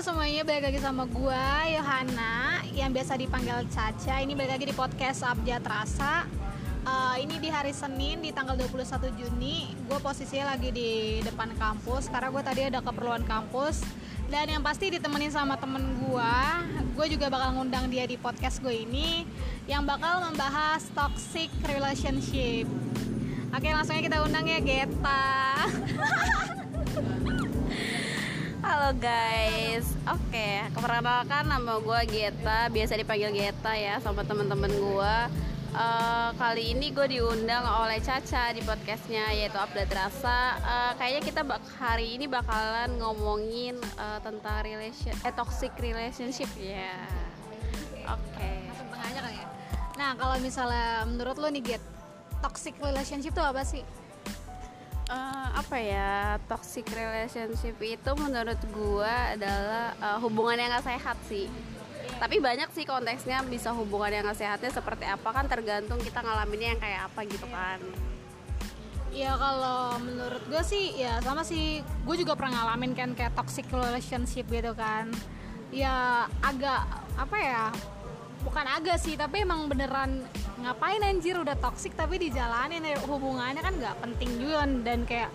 semuanya, balik lagi sama gua Yohana yang biasa dipanggil Caca. Ini balik lagi di podcast Abjad Rasa. Uh, ini di hari Senin di tanggal 21 Juni. Gue posisinya lagi di depan kampus karena gue tadi ada keperluan kampus. Dan yang pasti ditemenin sama temen gue. Gue juga bakal ngundang dia di podcast gue ini yang bakal membahas toxic relationship. Oke, langsung aja kita undang ya Geta. Halo guys, oke, okay. perkenalkan nama gue Geta, biasa dipanggil Geta ya sama teman-teman gue. Uh, kali ini gue diundang oleh Caca di podcastnya yaitu Update Rasa. Uh, kayaknya kita bak hari ini bakalan ngomongin uh, tentang relation, eh toxic relationship ya. Yeah. Oke. Okay. Ya. Nah kalau misalnya menurut lo nih Get, toxic relationship itu apa sih? Apa ya toxic relationship itu menurut gua adalah uh, hubungan yang gak sehat sih. Tapi banyak sih konteksnya bisa hubungan yang gak sehatnya seperti apa kan tergantung kita ngalaminnya yang kayak apa gitu kan. Ya kalau menurut gue sih ya sama sih. Gue juga pernah ngalamin kan kayak toxic relationship gitu kan. Ya agak apa ya bukan agak sih tapi emang beneran ngapain anjir? Udah toxic tapi dijalanin ya. Hubungannya kan nggak penting juga dan kayak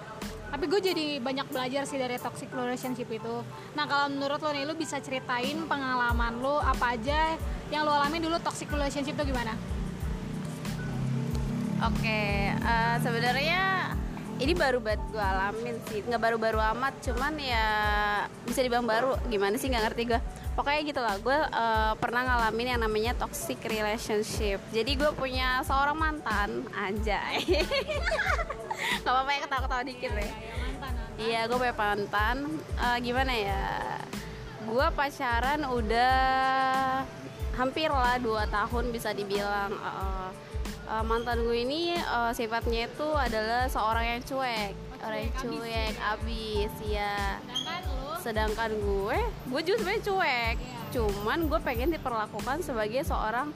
tapi gue jadi banyak belajar sih dari toxic relationship itu. Nah kalau menurut lo nih lo bisa ceritain pengalaman lo apa aja yang lo alami dulu toxic relationship itu gimana? Oke okay, uh, eh, sebenarnya ini baru banget gue alamin sih. Nggak baru-baru amat cuman ya bisa dibilang baru. Gimana sih nggak ngerti gue pokoknya gitu lah gue uh, pernah ngalamin yang namanya toxic relationship. Jadi gue punya seorang mantan aja nggak apa-apa ya ketawa-ketawa dikit ya iya gue punya mantan. Uh, gimana ya? Gue pacaran udah hampir lah dua tahun bisa dibilang uh, uh, mantan gue ini uh, sifatnya itu adalah seorang yang cuek. Orang yang cuek abis ya sedangkan gue gue juga sebenarnya cuek yeah. cuman gue pengen diperlakukan sebagai seorang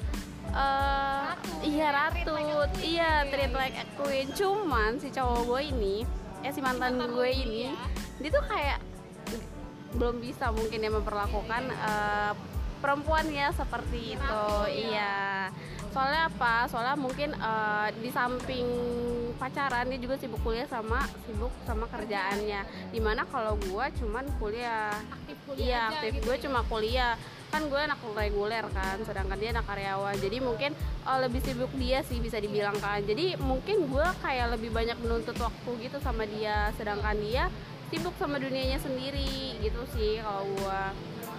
uh, ratu. iya ratu treat like iya treat like a queen cuman si cowok gue ini eh si mantan, mantan gue ini ya. dia tuh kayak belum bisa mungkin ya memperlakukan uh, perempuan ya seperti ratu, itu ya. iya soalnya apa? Soalnya mungkin uh, di samping pacaran dia juga sibuk kuliah sama sibuk sama kerjaannya. Di mana kalau gue cuman kuliah. Aktif kuliah iya aktif. gitu. gue ya? cuma kuliah. Kan gue anak reguler kan sedangkan dia anak karyawan. Jadi mungkin uh, lebih sibuk dia sih bisa dibilang kan. Jadi mungkin gue kayak lebih banyak menuntut waktu gitu sama dia. Sedangkan dia sibuk sama dunianya sendiri gitu sih kalau gue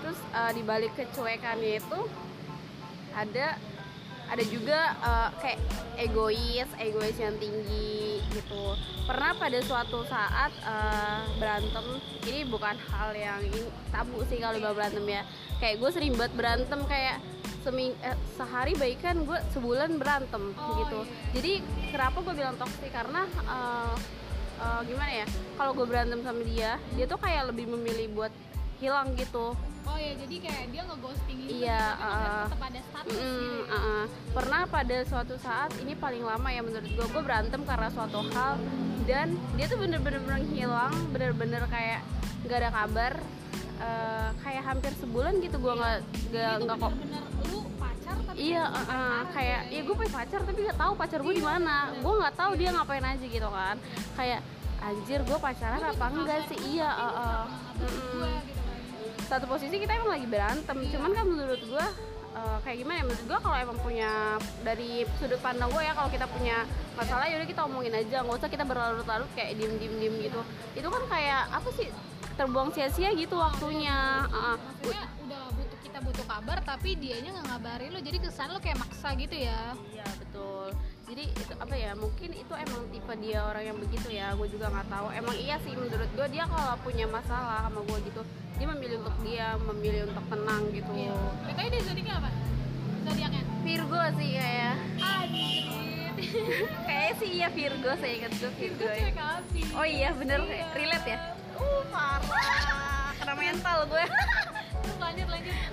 terus uh, dibalik kecuekannya itu ada ada juga uh, kayak egois egois yang tinggi gitu. Pernah pada suatu saat uh, berantem ini bukan hal yang ini, tabu sih kalau berantem ya. Kayak gue sering banget berantem kayak seming eh, sehari baikan gue sebulan berantem oh, gitu. iya. jadi kenapa gue bilang toksik karena uh, uh, gimana ya kalau gue berantem sama dia dia tuh kayak lebih memilih buat hilang gitu oh ya jadi kayak dia ngeghosting gitu iya uh, tetap ada status mm, gitu. uh, uh. pernah pada suatu saat ini paling lama ya menurut gue gue berantem karena suatu hal dan dia tuh bener-bener hilang bener-bener kayak nggak ada kabar uh, kayak hampir sebulan gitu gue nggak nggak nggak kok. lu pacar tapi iya uh, uh, kayak ya gue punya pacar tapi nggak tahu pacar gue di iya, mana. gue nggak tahu dia ngapain aja gitu kan. Kayak anjir gue pacaran apa enggak sih? iya uh, uh, -mm satu posisi kita emang lagi berantem. Cuman kan menurut gue uh, kayak gimana ya? Menurut gue kalau emang punya dari sudut pandang gue ya kalau kita punya masalah yaudah kita omongin aja. Nggak usah kita berlarut-larut kayak diem diem diem gitu. Itu kan kayak apa sih terbuang sia-sia gitu waktunya. Uh, udah butuh kita butuh kabar tapi dianya nggak ngabarin lo. Jadi kesan lo kayak maksa gitu ya? Iya betul jadi itu apa ya mungkin itu emang tipe dia orang yang begitu ya gue juga nggak tahu. Emang iya sih menurut gue dia kalau punya masalah sama gue gitu dia memilih untuk dia memilih untuk tenang gitu. Iya. Katanya dia zodiaknya apa? Zodiaknya Virgo sih kayak anjir. Kayak sih iya Virgo saya ingat gue Virgo, ya. oh iya bener relate ya? Uh parah. Kena mental gue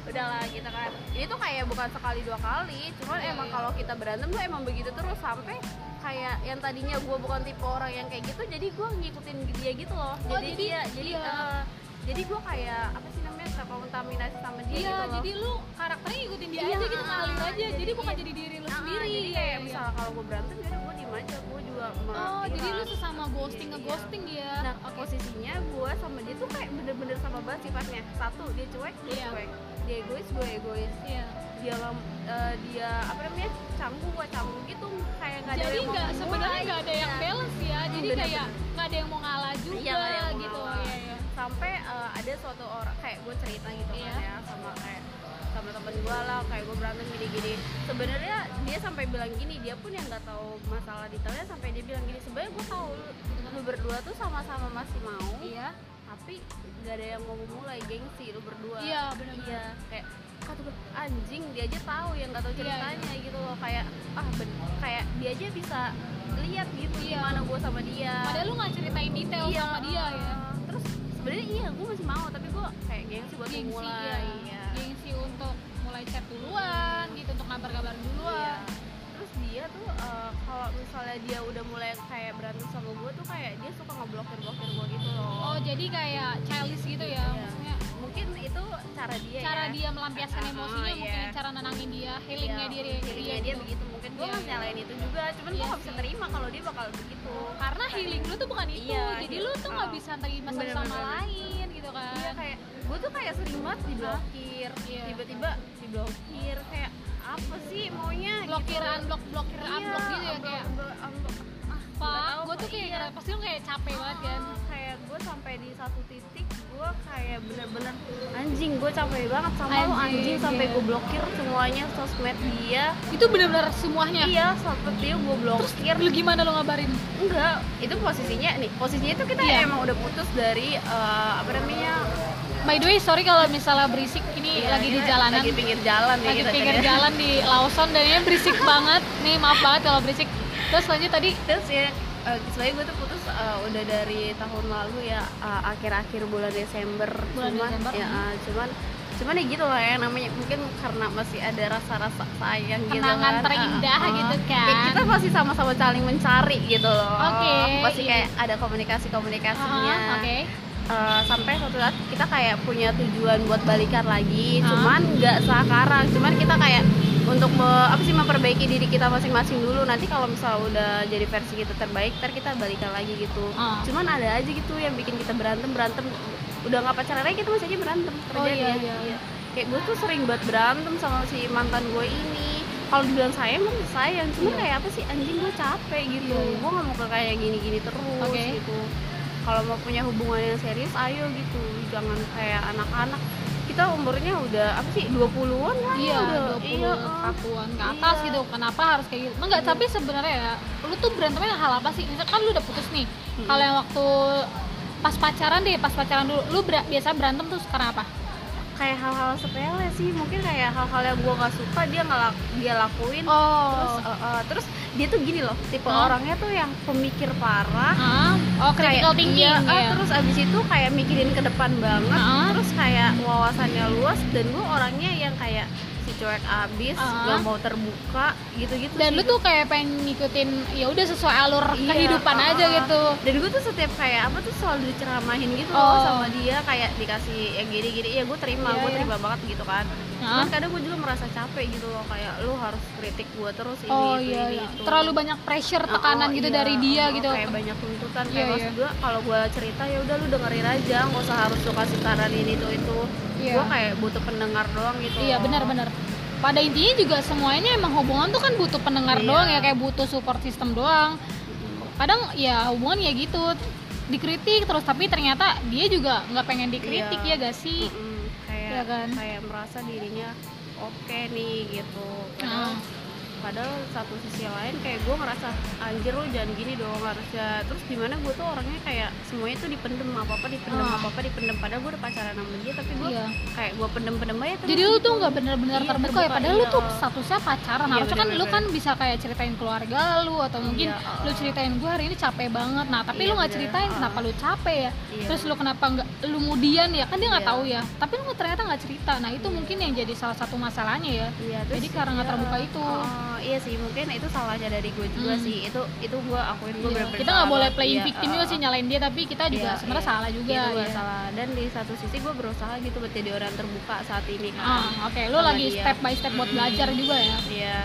udahlah gitu kan. Ini tuh kayak bukan sekali dua kali. Cuman yeah, emang yeah. kalau kita berantem tuh emang begitu terus sampai kayak yang tadinya gue bukan tipe orang yang kayak gitu jadi gue ngikutin dia gitu loh. Oh, jadi, jadi dia jadi uh, jadi gue kayak apa sih namanya terkontaminasi sama dia iya gitu loh. jadi lu karakternya ikutin dia Iya, aja gitu ngalir aja jadi, jadi bukan jadi diri lu sendiri jadi Iya, kayak iya. misalnya kalau gue berantem ya gue diem aja gue juga oh me- jadi lu iya. sesama ghosting Iya, nge iya. ghosting dia Nah, posisinya gue sama dia tuh kayak bener-bener sama banget sifatnya. Satu, dia cuek, gue Iya. cuek. Dia egois, gue egois. iya Dia eh, dia apa namanya? canggung, gue canggung gitu. Kayak nggak ada jadi yang mau nggak sebenarnya nggak ada yang Iya. balance ya jadi kayak nggak ada yang mau ngalah juga Iya, gitu ada suatu orang kayak gue cerita gitu Iya. kan ya sama kayak sama temen gue lah kayak gue berantem gini-gini. Sebenarnya dia sampai bilang gini dia pun yang nggak tahu masalah detailnya sampai dia bilang gini sebenarnya gue tahu lu, berdua tuh sama-sama masih mau iya. tapi gak ada yang mau memulai gengsi lu berdua. Iya, benar-benar. iya kayak kata gue anjing dia aja tahu yang nggak tahu Iya, ceritanya gitu loh. Kayak ah ben, kayak dia aja bisa lihat gitu Iya. gimana gue sama dia. Padahal lu nggak ceritain detail Iya, sama dia ya. terus sebenarnya iya gue masih mau tapi gue kayak gengsi buat gengsi memulai ya iya. gengsi untuk mulai chat duluan gitu untuk kabar-kabar Iya. duluan terus dia tuh eh, kalau misalnya dia udah mulai kayak berantem sama gue tuh kayak dia suka ngeblokir blokir gue gitu loh oh jadi kayak childish gitu ya Iya. maksudnya mungkin itu cara dia cara ya. dia melampiaskan Ah, emosinya iya. mungkin cara nenangin dia healingnya dia dia, healingnya dia dia gitu. begitu mungkin gue Iya, nggak nyalain itu juga cuman Iya gue nggak bisa terima kalau dia bakal begitu karena healing lu tuh bukan itu Iya, jadi lu tuh nggak Oh. bisa terima satu sama lain gitu kan iya kayak gue tuh kayak sering banget diblokir Iya. tiba-tiba diblokir kayak apa sih maunya blokir gitu. unblock blokir Iya, unblock gitu ya kayak tahu gue tuh kayak iya. pasti lu kayak capek banget kan? kayak gue sampai di satu titik gue kayak bener-bener anjing gue capek banget sama lo Anjing, anjing sampai iya. gue blokir semuanya sosmed dia. Itu bener-bener semuanya? Iya sampai dia gue blokir. Lu gimana lu ngabarin? Enggak itu posisinya nih posisinya itu kita Iya. emang udah putus dari eh, apa namanya? By the way sorry kalau misalnya berisik ini Iya, lagi di kita jalanan. lagi pinggir jalan ya lagi kita pinggir ceritanya. jalan di Lawson dan ini berisik banget. Nih maaf banget kalau berisik terus lanjut tadi terus ya eh, sebenarnya gue tuh putus eh, udah dari tahun lalu ya eh, akhir-akhir bulan Desember Bulan cuman Desember, ya eh, cuman cuman ya gitu lah ya namanya mungkin karena masih ada rasa-rasa sayang gitu Kenangan kan terindah eh, gitu eh. kan. Ya, kita masih sama-sama saling mencari gitu loh Oke, masih iya. kayak ada komunikasi-komunikasinya Ah, oke Eh, sampai suatu saat kita kayak punya tujuan buat balikan lagi Ah. cuman nggak sekarang cuman kita kayak untuk me- apa sih memperbaiki diri kita masing-masing dulu. Nanti kalau misal udah jadi versi kita terbaik ntar kita balikan lagi gitu. Ah. cuman ada aja gitu yang bikin kita berantem berantem. Udah nggak pacaran lagi kita masih aja berantem. Oh, kerjanya iya, iya. kayak gue tuh sering banget berantem sama si mantan gue ini. Kalau dibilang sayang emang sayang. Cuma Iya. kayak apa sih anjing gue capek gitu. Iya, iya. gue nggak mau ke kayak gini-gini terus Oke. gitu. Kalau mau punya hubungan yang serius ayo gitu. Jangan kayak anak-anak kita umurnya udah apa sih 20-an lah iya udah 20 iya, eh. satuan ke atas Iya. gitu. Kenapa harus kayak gitu? Enggak tapi sebenarnya ya lu tuh berantemnya hal apa sih? Misalkan kan lu udah putus nih. Kalau yang waktu pas pacaran deh pas pacaran dulu lu ber- biasa berantem tuh karena apa kayak hal-hal sepele sih. Mungkin kayak hal-hal yang gue nggak suka dia nggak lak- dia lakuin. Oh. Terus eh, eh, terus dia tuh gini loh tipe Hah? orangnya tuh yang pemikir parah. Ah, oh critical Kayak- thinking ah, ya terus abis itu kayak mikirin ke depan banget Ah. terus kayak wawasannya luas dan gue orangnya yang kayak cuek abis Ah. nggak mau terbuka gitu-gitu dan sih lu tuh kayak pengen ngikutin ya udah sesuai alur Iya, kehidupan ah, aja gitu dan gue tuh setiap kayak apa tuh selalu diceramahin gitu Oh. loh sama dia kayak dikasih yang gini-gini ya gue terima Iya, gue iya. terima banget gitu kan Ah. cuman kadang gue juga merasa capek gitu loh kayak lu harus kritik gue terus ini oh itu iya, ini iya. itu terlalu banyak pressure tekanan oh, gitu iya, dari dia oh, gitu kayak banyak tuntutan Iya, kayak iya. maksud gue kalau gue cerita ya udah lu dengerin aja nggak usah harus lu kasih saran ini itu itu Iya. gue kayak butuh pendengar doang gitu Iya loh. benar-benar. Pada intinya juga semuanya emang hubungan tuh kan butuh pendengar Iya. doang ya kayak butuh support system doang. Kadang ya hubungan ya gitu dikritik terus tapi ternyata dia juga nggak pengen dikritik Iya. ya gak sih? Mm-mm. kayak Iya kan? kayak merasa dirinya oke nih gitu Ah. Padahal satu sisi lain kayak gue ngerasa anjir lu jangan gini dong harusnya terus gimana gue tuh orangnya kayak semuanya tuh dipendem apa apa dipendem Ah. apa apa dipendem padahal gue udah pacaran sama dia tapi gue Iya. kayak gue pendem pendem aja terus Jadi lu tuh nggak bener-bener Iya, terbuka, ya padahal lu iya. tuh statusnya pacaran. Iya, Harusnya kan lu kan bisa kayak ceritain keluarga lu atau mungkin Iya, lu ah. ceritain gue hari ini capek banget. Nah tapi Iya, lu nggak ceritain ah. kenapa lu capek ya. Iya, Terus lu bener. kenapa nggak lu mudian ya kan dia nggak Iya. tahu ya. Tapi lu ternyata nggak cerita. Nah itu mungkin yang jadi salah satu masalahnya ya. Iya, Jadi karena nggak iya, terbuka itu. Oh, iya sih mungkin itu salahnya dari gue juga Hmm. sih itu itu gue akuin gue Iya, kita nggak boleh playing Iya, victim uh, juga sih nyalain dia tapi kita juga Iya, sebenarnya iya. salah juga Itu gue ya. salah dan di satu sisi gue berusaha gitu buat jadi orang terbuka saat ini kan Ah, oke, lu Sama lagi dia. step by step buat Mm-mm. belajar juga ya. Iya.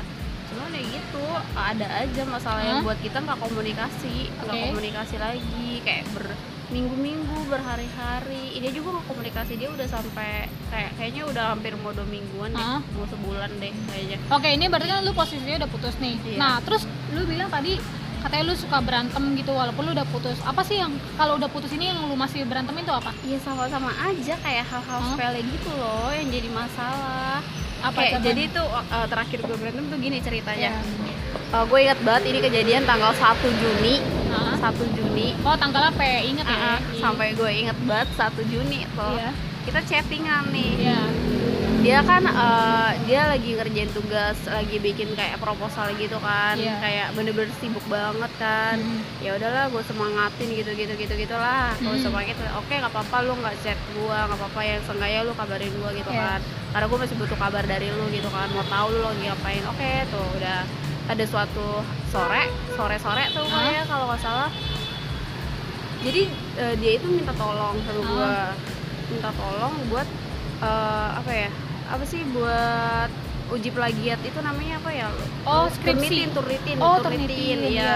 Cuman ya gitu, ada aja masalah yang Hah? buat kita nggak komunikasi, nggak Oke. komunikasi lagi, kayak ber minggu-minggu, berhari-hari. Dia juga nggak komunikasi, dia udah sampai kayak kayaknya udah hampir mau dua mingguan deh, Hah? mau sebulan deh kayaknya. Oke, ini berarti kan lu posisinya udah putus nih. Iya. Nah, terus lu bilang tadi katanya lu suka berantem gitu walaupun lu udah putus. Apa sih yang kalau udah putus ini yang lu masih berantem itu apa? Iya sama-sama aja kayak hal-hal Hah? sepele gitu loh yang jadi masalah. Apa Kayak, jadi tuh uh, terakhir gue berantem tuh gini ceritanya. Iya. Uh, gue ingat banget ini kejadian tanggal 1 Juni. Hah? 1 Juni Oh, tanggal apa ya? Ingat ya? Ah, sampai gue inget banget 1 Juni tuh Iya. kita chattingan nih Iya. dia kan eh, dia lagi ngerjain tugas lagi bikin kayak proposal gitu kan Iya. kayak bener-bener sibuk banget kan Mhm. ya udahlah gue semangatin gitu gitu gitu gitulah gue Mhm. semangatin oke nggak apa-apa lu nggak chat gue nggak apa-apa yang seenggaknya lu kabarin gue gitu Iya. kan karena gue masih butuh kabar dari lu gitu kan mau tahu lu lagi ngapain oke tuh udah ada suatu sore sore sore tuh Hah? kayak kalau nggak salah jadi eh, dia itu minta tolong sama gue minta tolong buat eh, apa ya apa sih buat uji plagiat itu namanya apa ya Oh, skripsi. turnitin turnitin Oh, turnitin turnitin, iya iya.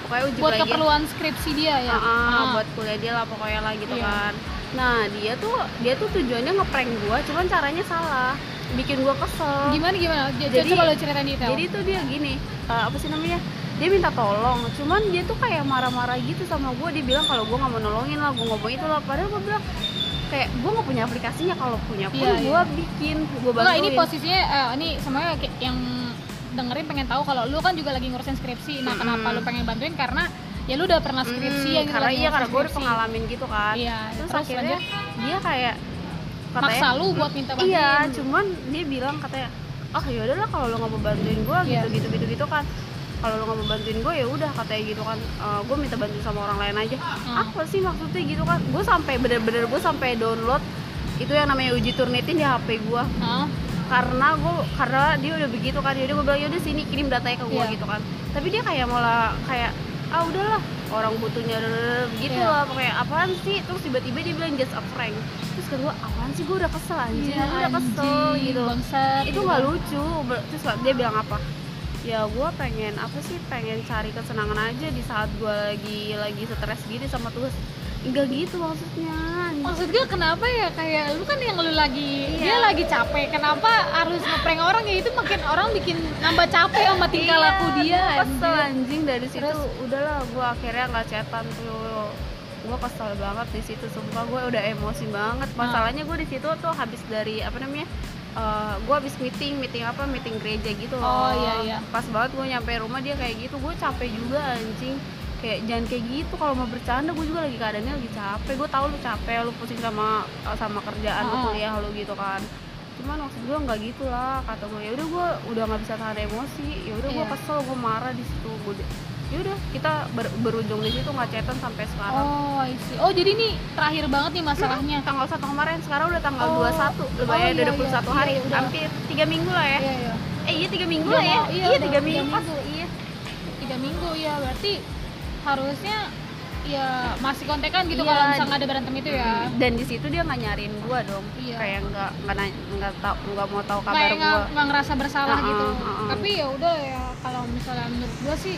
pokoknya uji Buat plagiat keperluan skripsi dia ya. Ah, ah, Ah. buat kuliah dia lah pokoknya lah gitu Iya. kan nah dia tuh dia tuh tujuannya ngeprank gua cuman caranya salah bikin gua kesel Gimana gimana? J- Jadi- coba lo ceritain detail. jadi tuh dia gini eh, apa sih namanya dia minta tolong cuman dia tuh kayak marah-marah gitu sama gue dia bilang kalau gue nggak mau nolongin lah gue ngomong itu lah padahal gue bilang kayak gue nggak punya aplikasinya kalau punya pun Iya, gue iya. bikin gue Enggak, ini bantuin posisinya eh, ini semuanya kayak yang dengerin pengen tahu kalau lu kan juga lagi ngurusin skripsi. Nah, Mm-mm. kenapa lu pengen bantuin karena ya lu udah pernah skripsi Hmm, ya gitu karena iya karena gue udah pengalamin gitu kan Iya, terus, terus akhirnya lanjut. dia kayak maksa lu buat minta bantuin. iya cuman dia bilang katanya oh ya udahlah kalau lo nggak mau bantuin gue Iya. gitu gitu gitu gitu kan kalau lo nggak mau bantuin gue ya udah katanya gitu kan gue minta bantuin sama orang lain aja Hmm. apa sih maksudnya gitu kan gue sampai bener-bener gue sampai download itu yang namanya uji turnitin di hp gue Hah? karena gue karena dia udah begitu kan jadi gue bilang yaudah sini kirim datanya ke gue Iya. gitu kan tapi dia kayak malah kayak ah udahlah. Orang butuhnya begitu Iya. lah pokoknya apaan sih? Terus tiba-tiba dia bilang just a prank. Terus kan gue apaan sih? Gue udah kesel anjing. Iya, gue udah kesel anjing, gitu bangsat, itu gitu. nggak lucu Ber- terus dia bilang apa? Ya gue pengen apa sih pengen cari kesenangan aja di saat gue lagi lagi stres gitu sama tugas enggak gitu maksudnya. Maksud gue kenapa ya? Kayak lu kan yang lu lagi dia Iya. lagi capek. Kenapa harus ngeprank orang? Ya itu makin orang bikin nambah capek sama tingkah Iya, laku dia. kesel anjing. dari situ Terus? udahlah gue akhirnya nggak chatan tuh. Gue kesel banget di situ sumpah. Gue udah emosi banget. Masalahnya gue di situ tuh habis dari apa namanya gue habis meeting meeting apa meeting gereja gitu loh. Oh, iya, iya. pas banget gue nyampe rumah dia kayak gitu. Gue capek juga anjing kayak jangan kayak gitu kalau mau bercanda gue juga lagi keadaannya lagi capek gue tahu lu capek lu pusing sama sama kerjaan lu Ah. kuliah lu gitu kan cuman maksud gue nggak gitu lah kata gue ya udah gue udah nggak bisa tahan emosi ya udah gue Iya. kesel gue marah di situ gue ya udah kita ber- berujung di situ nggak chatan sampai sekarang Oh, I see. Oh, jadi ini terakhir banget nih masalahnya. tanggal satu kemarin sekarang udah tanggal Oh. 21 lumayan Oh, iya, udah 21 iya. hari Iya, udah. hampir tiga minggu lah ya Iya, iya. eh iya tiga minggu Iya, lah ya iya, iya udah tiga minggu minggu. iya Tiga minggu ya, berarti harusnya ya masih kontekan gitu Iya, kalau misalnya ada berantem itu ya. dan di situ dia nggak nyariin gua dong Iya. kayak nggak nggak nggak tahu nggak mau tahu kabar kayak gua nggak ngerasa bersalah Uh-uh, gitu uh-uh. tapi ya udah ya kalau misalnya menurut gue sih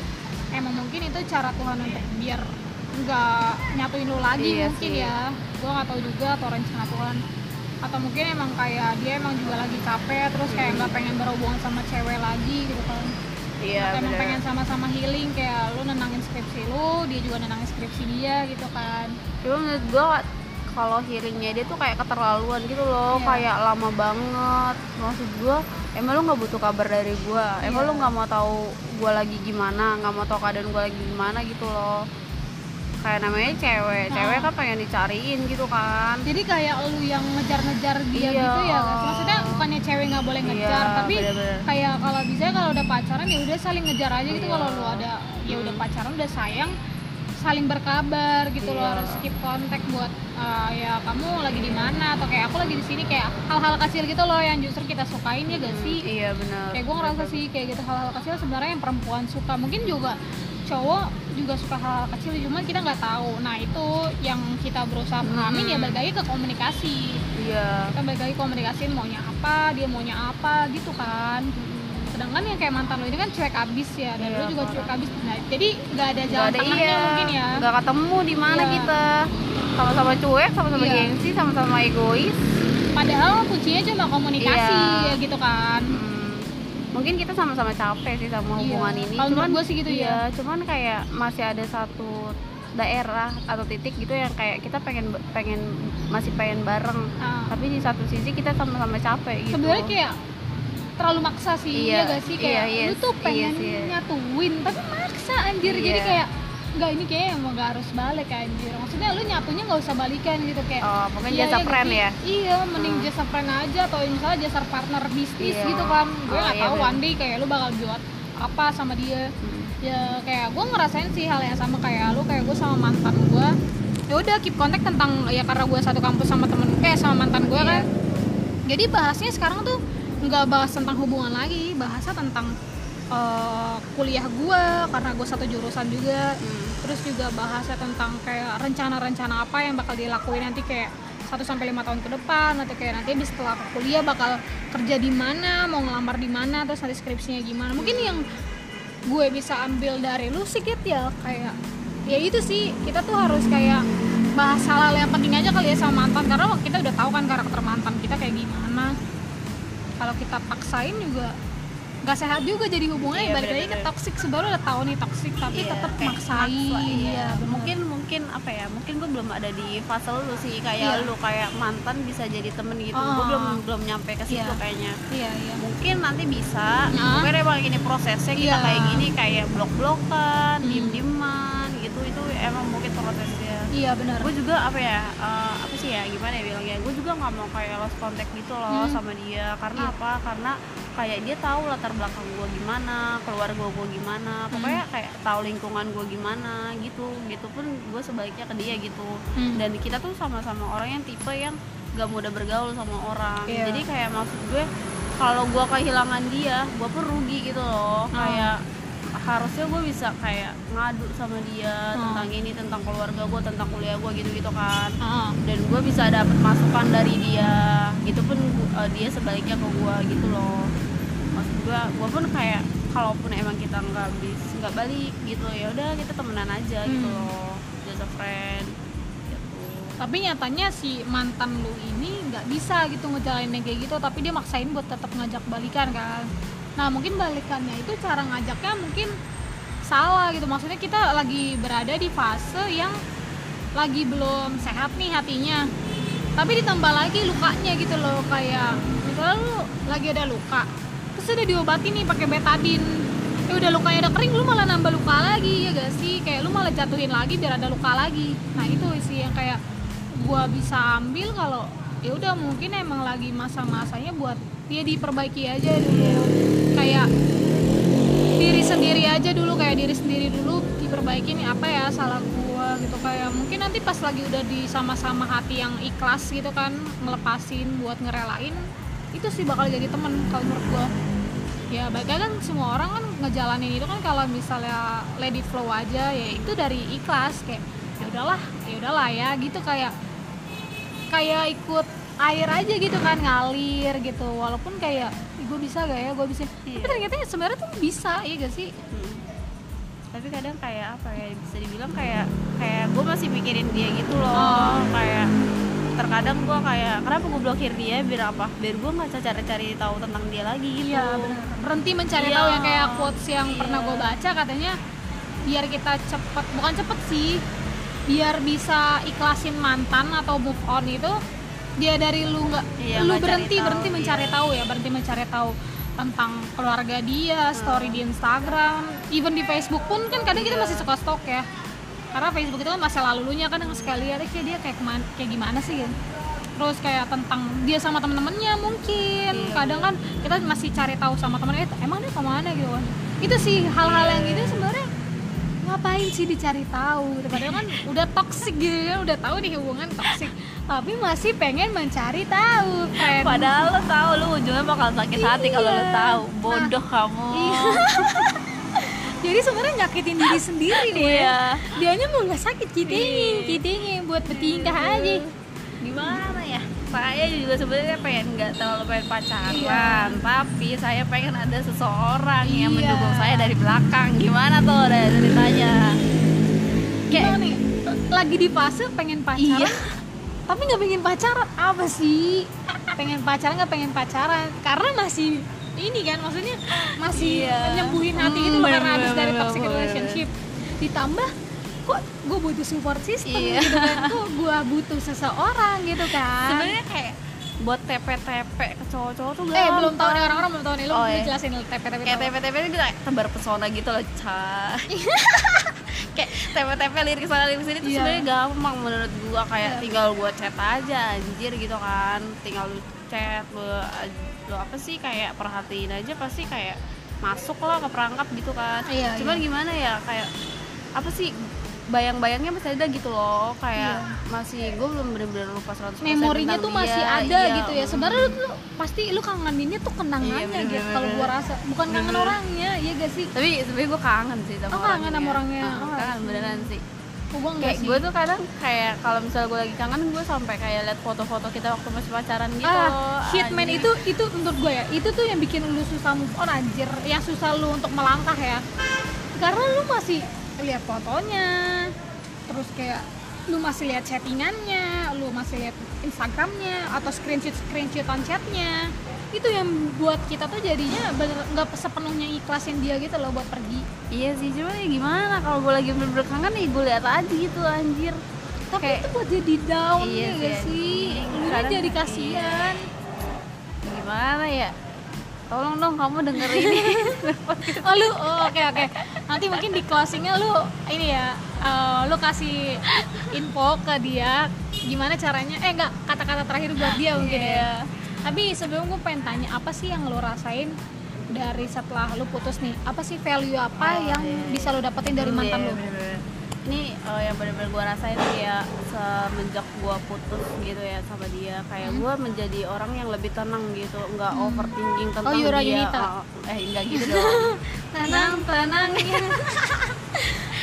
emang mungkin itu cara Tuhan untuk biar nggak nyatuin lu lagi Iya mungkin sih. ya gue nggak tahu juga atau rencana Tuhan atau mungkin emang kayak dia emang juga lagi capek terus kayak Hmm. nggak pengen berhubungan sama cewek lagi gitu kan iya atau emang pengen sama-sama healing kayak lu nenangin skripsi lu dia juga nenangin skripsi dia gitu kan. Cuma menurut gua kalau healingnya dia tuh kayak keterlaluan gitu loh Iya. kayak lama banget. Maksud gua emang lu nggak butuh kabar dari gua? Emang Iya. lu nggak mau tahu gua lagi gimana nggak mau tahu keadaan gua lagi gimana gitu loh kayak namanya cewek cewek kan pengen dicariin gitu kan jadi kayak lu yang ngejar-ngejar dia Iya. gitu ya maksudnya bukannya cewek nggak boleh ngejar Iya, tapi bener-bener. kayak kalau bisa kalau udah pacaran ya udah saling ngejar aja gitu Iya. kalau lu ada ya udah pacaran udah sayang saling berkabar gitu loh Iya. harus keep kontak buat uh, ya kamu lagi di mana atau kayak aku lagi di sini kayak hal-hal kecil gitu loh yang justru kita sukain ya gak sih? Iya benar. Kayak gue ngerasa sih kayak gitu hal-hal kecil sebenarnya yang perempuan suka. Mungkin juga cowok juga suka hal-hal kecil cuma kita nggak tahu. Nah itu yang kita berusaha pahamin ya balik lagi ke komunikasi. Iya. Kita balik lagi komunikasiin maunya apa dia maunya apa gitu kan sedangkan yang kayak mantan lo ini kan cuek abis ya dan Iya, lo juga cuek abis. Nah, jadi nggak ada jalan ada tengahnya iya. mungkin ya. Nggak ketemu di mana Iya. kita. Sama-sama cuek sama-sama Iya. gengsi sama-sama egois. Padahal kuncinya cuma komunikasi Iya. ya gitu kan. Hmm, mungkin kita sama-sama capek sih sama Iya. hubungan ini. Kalau cuman gua sih gitu iya, ya. cuman kayak masih ada satu daerah atau titik gitu yang kayak kita pengen pengen masih pengen bareng. Nah, tapi di satu sisi kita sama-sama capek gitu. Sebenarnya kayak terlalu maksa sih Iya, ya gak sih kayak iya, lu yes, tuh iya pengen sih. nyatuin tapi maksa anjir jadi Iya. kayak nggak ini kayak emang gak harus balik anjir maksudnya lu nyatunya nggak usah balikan gitu kayak oh mungkin Iya, jasa iya friend sih? ya Iya, mending Hmm. jasa friend aja atau misalnya jasa partner bisnis Iya. gitu kan. Gue Oh, nggak iya tahu one day kayak lu bakal buat apa sama dia. Hmm. Ya kayak gue ngerasain sih hal yang sama kayak lu, kayak gue sama mantan gue. Ya udah keep kontak tentang ya karena gue satu kampus sama temen eh sama mantan gue Iya. kan. Jadi bahasnya sekarang tuh nggak bahas tentang hubungan lagi, bahasnya tentang eh, kuliah gue karena gue satu jurusan juga. Hmm. terus juga bahasnya tentang kayak rencana-rencana apa yang bakal dilakuin nanti kayak 1 sampai lima tahun ke depan atau kayak nanti habis setelah kuliah bakal kerja di mana mau ngelamar di mana terus nanti skripsinya gimana. Mungkin yang gue bisa ambil dari lu sih Git, ya kayak ya itu sih kita tuh harus kayak bahas hal-hal yang penting aja kali ya sama mantan karena kita udah tahu kan karakter mantan kita kayak gimana kalau kita paksain juga nggak sehat juga jadi hubungannya Iya, balik lagi ke toxic sebenarnya udah tahu nih toxic tapi Iya, tetap maksain maksa, iya. iya bener. mungkin mungkin apa ya mungkin gue belum ada di fase lu sih kayak Iya. lu kayak mantan bisa jadi temen gitu gue Oh. belum belum nyampe ke situ Iya. kayaknya iya iya mungkin nanti bisa Nah. mungkin emang ini prosesnya kita Iya. kayak gini kayak blok blokan Hmm. diem dieman gitu itu emang mungkin prosesnya iya benar gue juga apa ya apa sih ya gimana ya bilangnya gue juga nggak mau kayak lost contact gitu loh Hmm. sama dia karena Iya. apa karena kayak dia tahu latar belakang gue gimana keluarga gue gimana pokoknya kayak tahu lingkungan gue gimana gitu gitu pun gue sebaliknya ke dia gitu Hmm. dan kita tuh sama-sama orang yang tipe yang gak mudah bergaul sama orang Iya. jadi kayak maksud gue kalau gue kehilangan dia gue pun rugi gitu loh Hmm. kayak harusnya gue bisa kayak ngadu sama dia Hmm. tentang ini tentang keluarga gue tentang kuliah gue gitu gitu kan. Ah, dan gue bisa dapet masukan dari dia. Gitu pun uh, dia sebaliknya ke gue gitu loh. Maksud gue gue pun kayak kalaupun emang kita nggak bisa nggak balik gitu ya udah kita temenan aja gitu Hmm. loh. Just a friend gitu. Tapi nyatanya si mantan lu ini nggak bisa gitu ngejalanin kayak gitu tapi dia maksain buat tetap ngajak balikan kan nah mungkin balikannya itu cara ngajaknya mungkin salah gitu. Maksudnya kita lagi berada di fase yang lagi belum sehat nih hatinya. Tapi ditambah lagi lukanya gitu loh kayak misalnya lu lagi ada luka terus udah diobati nih pakai betadine. Ya udah lukanya udah kering lu malah nambah luka lagi ya gak sih? Kayak lu malah jatuhin lagi biar ada luka lagi. Nah itu sih yang kayak gua bisa ambil kalau ya udah mungkin emang lagi masa-masanya buat dia diperbaiki aja dulu. Kayak diri sendiri aja dulu kayak diri sendiri dulu diperbaiki nih apa ya salah gua gitu. Kayak mungkin nanti pas lagi udah di sama-sama hati yang ikhlas gitu kan ngelepasin buat ngerelain itu sih bakal jadi temen kalau menurut gua. Ya baiknya kan semua orang kan ngejalanin itu kan kalau misalnya it flow aja ya itu dari ikhlas kayak ya udahlah ya udahlah ya gitu kayak kayak ikut air aja gitu kan ngalir gitu walaupun kayak gue bisa gak ya gue bisa Iya. tapi ternyata ya sebenarnya tuh bisa iya gak sih Hmm. tapi kadang kayak apa ya bisa dibilang kayak kayak gue masih mikirin dia gitu loh Oh. kayak terkadang gue kayak kenapa gue blokir dia biar apa biar gue nggak cari-cari tahu tentang dia lagi gitu iya berhenti mencari Iya. tahu yang kayak quotes yang Iya. pernah gue baca katanya biar kita cepet bukan cepet sih biar bisa ikhlasin mantan atau move on itu dia dari lu nggak Iya, lu berhenti tahu, berhenti iya. mencari tahu ya berhenti mencari tahu tentang keluarga dia story di Instagram even di Facebook pun kan kadang kita Iya. masih suka stok ya. Karena Facebook itu kan masa lalunya kan sekali lihat kayak dia kayak ke mana, kayak gimana sih? Gitu terus kayak tentang dia sama temen-temennya mungkin. Iya, kadang kan kita masih cari tahu sama temennya "Eh, emang dia ke mana? Gitu kan. Itu sih hal-hal yang gitu sebenarnya ngapain sih dicari tahu padahal kan udah toxic gitu kan udah tahu nih hubungan toxic tapi masih pengen mencari tahu friend padahal lo tahu lo ujungnya bakal sakit hati kalau lo Iya. tahu. Bodoh kamu. Iya. jadi sebenarnya nyakitin diri sendiri ya Iya. dianya mau nggak sakit kitanya kitanya buat bertingkah aja. Gimana ya? Saya juga sebenarnya pengen nggak terlalu pengen pacaran Iya. tapi saya pengen ada seseorang yang Iya. mendukung saya dari belakang. Gimana tuh dari ceritanya? Nih lagi di fase pengen pacaran? Iya. Tapi nggak pengen pacaran. Apa sih? Pengen pacaran nggak pengen pacaran? Karena masih ini kan maksudnya masih Iya. nyembuhin hati gitu Hmm, karena bener, habis dari toxic bener. relationship. Ditambah kok gue butuh support system Iya. gitu kan? Kok gue butuh seseorang gitu kan? Sebenarnya kayak buat TP-TP ke cowok-cowok tuh eh belum tahu nih orang-orang belum tahu nih. Lo Oh, iya. jelasin TP-TP kayak TP-TP itu kayak tebar pesona gitu loh ca kayak TP-TP lirik sana lirik sini tuh Iya. sebenarnya gampang menurut gua kayak Iya. tinggal gua chat aja anjir gitu kan tinggal lu chat lu lu apa sih kayak perhatiin aja pasti kayak masuk lah ke perangkap gitu kan Iya, cuman iya. gimana ya kayak apa sih bayang-bayangnya masih ada gitu loh kayak Iya. masih gue belum bener-bener lupa 100% memorinya tuh masih dia. ada Iya, gitu ya sebenarnya lu pasti lu kangeninnya tuh kenangannya Iya, bener, gitu kalau gua rasa bukan kangen Bener. orangnya iya gak sih tapi sebenarnya gue kangen sih sama Oh, kangen sama orangnya. Ah, Oh, kangen iya. beneran sih gua kayak gue tuh kadang kayak kalau misalnya gue lagi kangen gue sampai kayak liat foto-foto kita waktu masih pacaran gitu ah hitman anjir. itu itu menurut gue ya itu tuh yang bikin lu susah move on anjir yang susah lu untuk melangkah ya karena lu masih lihat fotonya terus kayak lu masih lihat chattingannya lu masih lihat instagramnya atau screenshot screenshotan chatnya. Itu yang buat kita tuh jadinya bener nggak sepenuhnya ikhlasin dia gitu loh buat pergi. Iya sih cuma ya gimana kalau gue lagi bener-bener kangen nih gue liat aja gitu anjir. Tapi Kayak- itu buat jadi down Iya ya sih, gak sih? Kadang- jadi kasihan. Gimana ya tolong dong kamu denger ini oh lu oh, oke oke nanti mungkin di closingnya lu ini ya eh, lu kasih info ke dia gimana caranya eh enggak kata-kata terakhir buat dia mungkin Iya. ya tapi sebelum gue pengen tanya apa sih yang lu rasain dari setelah lu putus nih apa sih value apa Oh, yang iya. bisa lu dapetin dari mantan Iya, lu. Ini eh, yang benar-benar gue rasain ya semenjak gue putus gitu ya sama dia. Kayak Hmm. gue menjadi orang yang lebih tenang gitu nggak overthinking tentang Yura dia. Yunita. Oh, eh enggak gitu dong. Tenang tenang.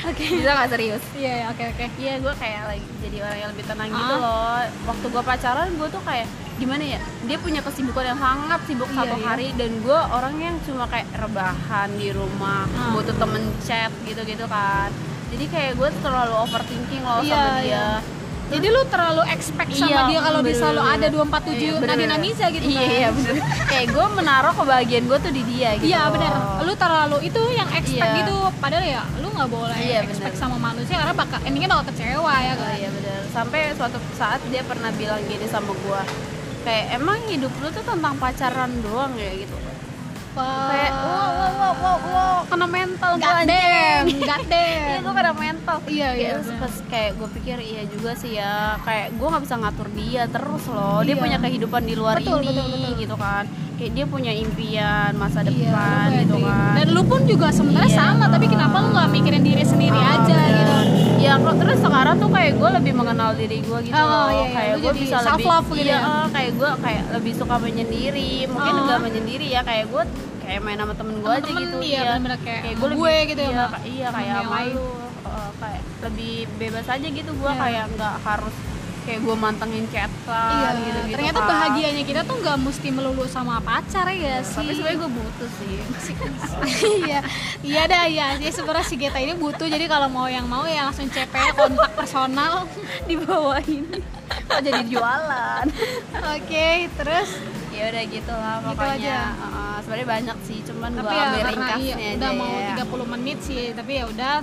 Oke. Bisa nggak serius? Iya iya, oke oke. Iya gue kayak lagi jadi orang yang lebih tenang gitu Ah. loh. Waktu gue pacaran gue tuh kayak gimana ya Dia punya kesibukan yang sangat sibuk Iya, satu iya. hari Dan gue orang yang cuma kayak rebahan di rumah Ah. Butuh temen chat gitu-gitu kan Jadi kayak gue terlalu overthinking loh Iya, sama dia iya. jadi lu terlalu expect sama Iya, dia kalau bisa lu ada bener-bener. 247 Iya, Nadine bener-bener. Amisa gitu Iya kan iya bener Kayak gue menaruh kebahagiaan gue tuh di dia gitu Iya benar. Lu terlalu itu yang expect Iya. gitu. Padahal ya lu nggak boleh Iya, expect benar. sama manusia karena bakal endingnya bakal kecewa ya kan. iya bener Sampai suatu saat dia pernah bilang gini sama gue Kayak emang hidup lu tuh tentang pacaran doang ya gitu Wah. kayak wow wow wow wow, wow kena mental gue damn, god iya damn. Kena mental Iya, iya, Kayak terus bener. kayak gue pikir iya juga sih ya kayak gue nggak bisa ngatur dia terus loh dia Iya. punya kehidupan di luar Betul, ini betul, betul. gitu kan kayak dia punya impian masa Iya, depan lu gitu kan Dan lu pun juga sebenarnya Iya. sama, tapi kenapa lu nggak mikirin diri sendiri Ah, aja bener. gitu? ya kok terus sekarang tuh kayak gue lebih mengenal diri gue gitu Oh, loh iya, iya. kayak gue bisa self lebih gitu iya, ya? eh, kayak gue kayak lebih suka menyendiri mungkin Oh. enggak menyendiri ya kayak gue kayak main sama temen gue aja gitu iya, bener-bener kayak kayak sama gue lebih gue gitu ya, iya, iya kayak yang lebih bebas aja gitu. Gue Iya. kayak nggak harus kayak gue mantengin chatan Iya, gitu gitu ternyata bahagianya kita tuh nggak mesti melulu sama pacar ya sih. tapi sebenarnya gue butuh sih. Iya iya dah iya. Jadi sebenarnya si Geta ini butuh. Jadi kalau mau yang mau ya langsung CP kontak personal. Di bawah ini. Kok jadi jualan. Oke terus? Ya udah gitu lah Gitu pokoknya. aja. Uh, sebenarnya banyak sih cuman gua ya ambil karena ringkasnya iya, aja udah mau ya. 30 menit sih tapi ya udah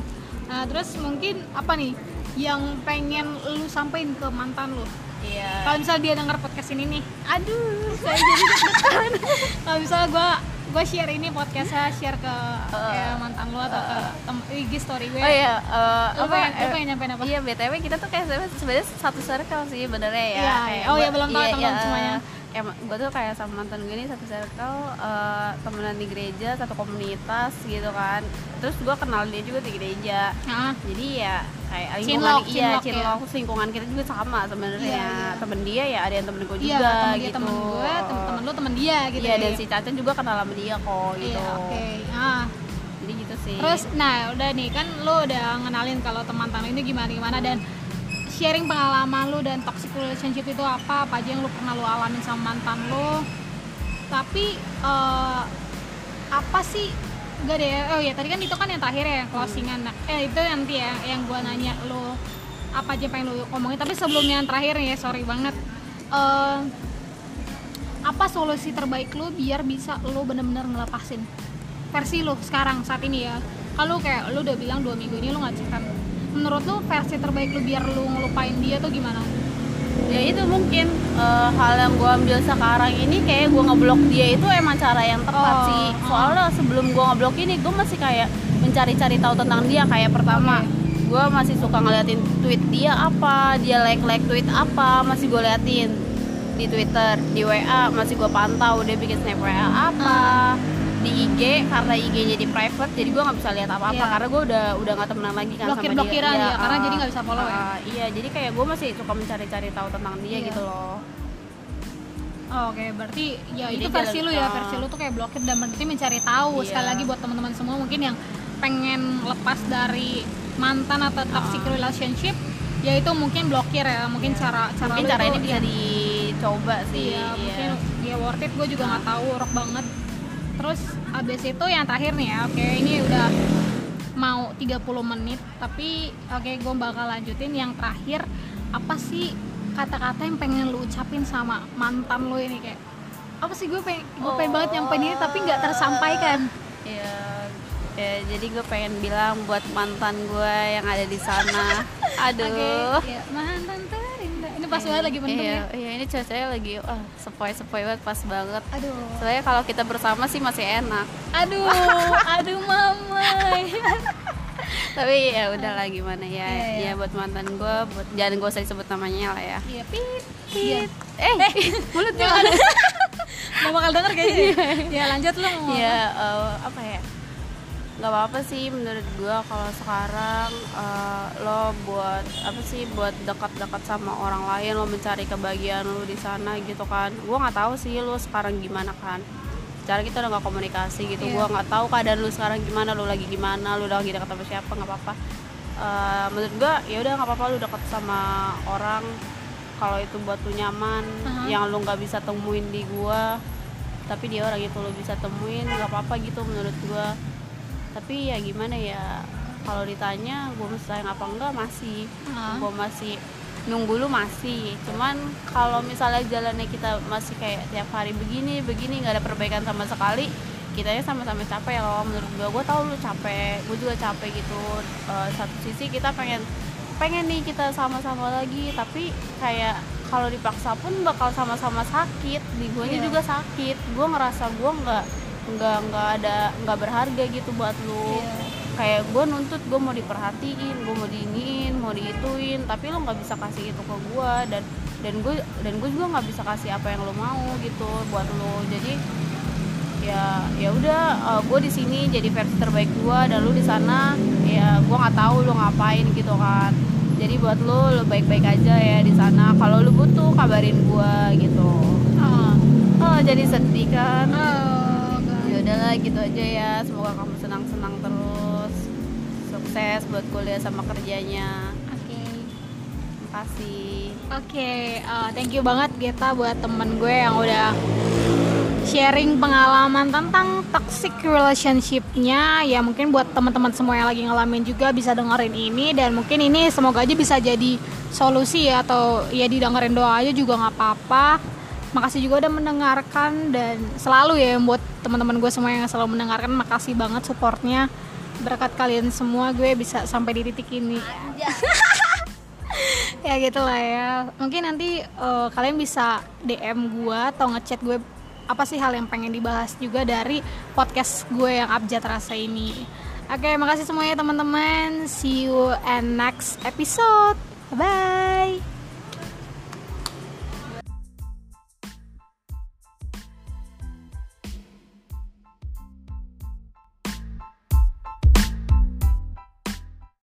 Nah, terus mungkin apa nih yang pengen lu sampein ke mantan lu? Iya. Kalau misalnya dia denger podcast ini nih aduh saya jadi deg-degan. Kalau misalnya gue gue share ini podcastnya share ke kayak mantan lu atau ke tem- IG story gue. Oh iya uh, lu apa pengen, lu eh, pengen nyampein apa? Iya btw kita tuh kayak sebenarnya- satu circle sih benernya ya. Iya, Kayak iya. Oh, iya, gua- belum tahu teman-teman semuanya. Emang gue tuh kayak sama mantan gue ini satu circle uh, temenan di gereja satu komunitas gitu kan. Terus gue kenal dia juga di gereja. Ah, jadi ya kayak lingkungan Cinlok, iya cinlok ya. lingkungan kita juga sama sebenarnya. Iya, iya. temen dia ya ada yang temen gue iya juga temen dia gitu. temen gue temen, temen lu temen dia gitu iya ya. dan si Caca juga kenal sama dia kok gitu. iya oke. Ah. Jadi gitu sih. Terus nah udah nih kan lu udah ngenalin kalau teman-teman ini gimana gimana dan sharing pengalaman lu dan toxic relationship itu apa? Apa aja yang lu pernah lu alamin sama mantan lu? Tapi eh, apa sih? Enggak deh, oh ya tadi kan itu kan yang terakhir ya closingan. Nah, Eh itu nanti ya yang gua nanya lu apa aja yang pengen lu ngomongin Tapi sebelum yang terakhir ya, sorry banget. Eh, Apa solusi terbaik lu biar bisa lu bener-bener ngelepasin? Versi lu sekarang saat ini ya. Kalau kayak lu udah bilang dua minggu ini lu nggak menurut lu versi terbaik lu biar lu ngelupain dia tuh gimana? Ya itu mungkin eh, hal yang gue ambil sekarang ini kayak gue ngeblok dia itu emang cara yang tepat Oh, sih. oh. soalnya sebelum gue ngeblok ini gue masih kayak mencari-cari tahu tentang dia. Kayak pertama gue masih suka ngeliatin tweet dia apa dia like like tweet apa masih gue liatin di Twitter di WA masih gue pantau dia bikin snap WA apa di IG karena IG jadi private jadi gue nggak bisa lihat apa-apa Iya. karena gue udah udah nggak temenan lagi kan Blokir- sama dia blokiran Iya, ya, karena ah, jadi nggak bisa follow ya? ah, iya jadi kayak gue masih suka mencari-cari tahu tentang dia Iya. gitu loh Oh, oke berarti ya Jadi itu versi lu ya ah. versi lu tuh kayak blokir dan berarti mencari tahu Iya. sekali lagi buat teman-teman semua mungkin yang pengen lepas dari mantan atau toxic Ah. relationship ya itu mungkin blokir ya mungkin cara cara mungkin lu cara itu ini bisa ya, dicoba sih iya, iya. mungkin ya worth it gue juga nggak tahu rock banget terus abis itu yang terakhir nih ya oke ini udah mau 30 menit tapi oke gue bakal lanjutin yang terakhir apa sih kata-kata yang pengen lu ucapin sama mantan lu ini kayak apa sih gue pengen gue pengen banget nyampein ini tapi nggak tersampaikan. Iya, ya, jadi gue pengen bilang buat mantan gue yang ada di sana. Aduh. oke ya, mantan pas banget lagi mendung iya, ya. iya ini cuacanya lagi wah sepoi sepoi banget pas banget. Aduh. Soalnya kalau kita bersama sih masih enak. Aduh aduh mama tapi ya udahlah gimana ya? Iya, iya. ya buat mantan gue buat jangan gue usah disebut namanya lah ya. Iya pit pit. Eh mulut gue nggak bakal denger kayaknya. Ya lanjut lu mau ya eh, apa ya nggak apa-apa sih menurut gua kalau sekarang eh, lo buat apa sih buat dekat-dekat sama orang lain lo mencari kebahagiaan lo di sana gitu kan. Gua nggak tahu sih lo sekarang gimana kan. Cara kita udah nggak komunikasi gitu. Iya. gua nggak tahu keadaan lu sekarang gimana lu lagi gimana lu udah lagi dekat sama siapa nggak apa-apa. Eh, menurut gua ya udah nggak apa-apa lu dekat sama orang kalau itu buat lu nyaman Aha. yang lu nggak bisa temuin di gua. Tapi dia orang itu lo bisa temuin nggak apa-apa gitu menurut gua tapi ya gimana ya kalau ditanya gue masih sayang apa enggak masih. Ah. gue masih nunggu lu masih. Cuman kalau misalnya jalannya kita masih kayak tiap hari begini begini nggak ada perbaikan sama sekali kitanya sama-sama capek loh menurut gue gue tahu lu capek gue juga capek gitu. Eh, satu sisi kita pengen pengen nih kita sama-sama lagi tapi kayak kalau dipaksa pun bakal sama-sama sakit di gue Iya. juga sakit. Gue ngerasa gue nggak nggak nggak ada nggak berharga gitu buat lu. Iya. kayak gue nuntut gue mau diperhatiin gue mau diiniin mau diituin tapi lo nggak bisa kasih itu ke gue dan dan gue dan gue juga nggak bisa kasih apa yang lo mau gitu buat lo jadi ya ya udah gue di sini jadi versi terbaik gue dan lu di sana ya gue nggak tahu lo ngapain gitu kan. Jadi buat lo lo baik-baik aja ya di sana. Kalau lu butuh kabarin gue gitu. Ah. oh jadi sedih kan? Oh, udahlah gitu aja ya semoga kamu senang-senang terus sukses buat kuliah sama kerjanya Oke. makasih Oke, uh, thank you banget Geta buat temen gue yang udah sharing pengalaman tentang toxic relationship-nya. Ya mungkin buat teman-teman semua yang lagi ngalamin juga bisa dengerin ini dan mungkin ini semoga aja bisa jadi solusi ya atau ya didengerin doa aja juga nggak apa-apa. Makasih juga udah mendengarkan dan selalu ya buat teman-teman gue semua yang selalu mendengarkan makasih banget supportnya. Berkat kalian semua gue bisa sampai di titik ini. ya gitulah ya. Mungkin nanti eh, kalian bisa DM gue atau ngechat gue apa sih hal yang pengen dibahas juga dari podcast gue yang abjad rasa ini. Oke makasih semuanya teman-teman. See you and next episode. Bye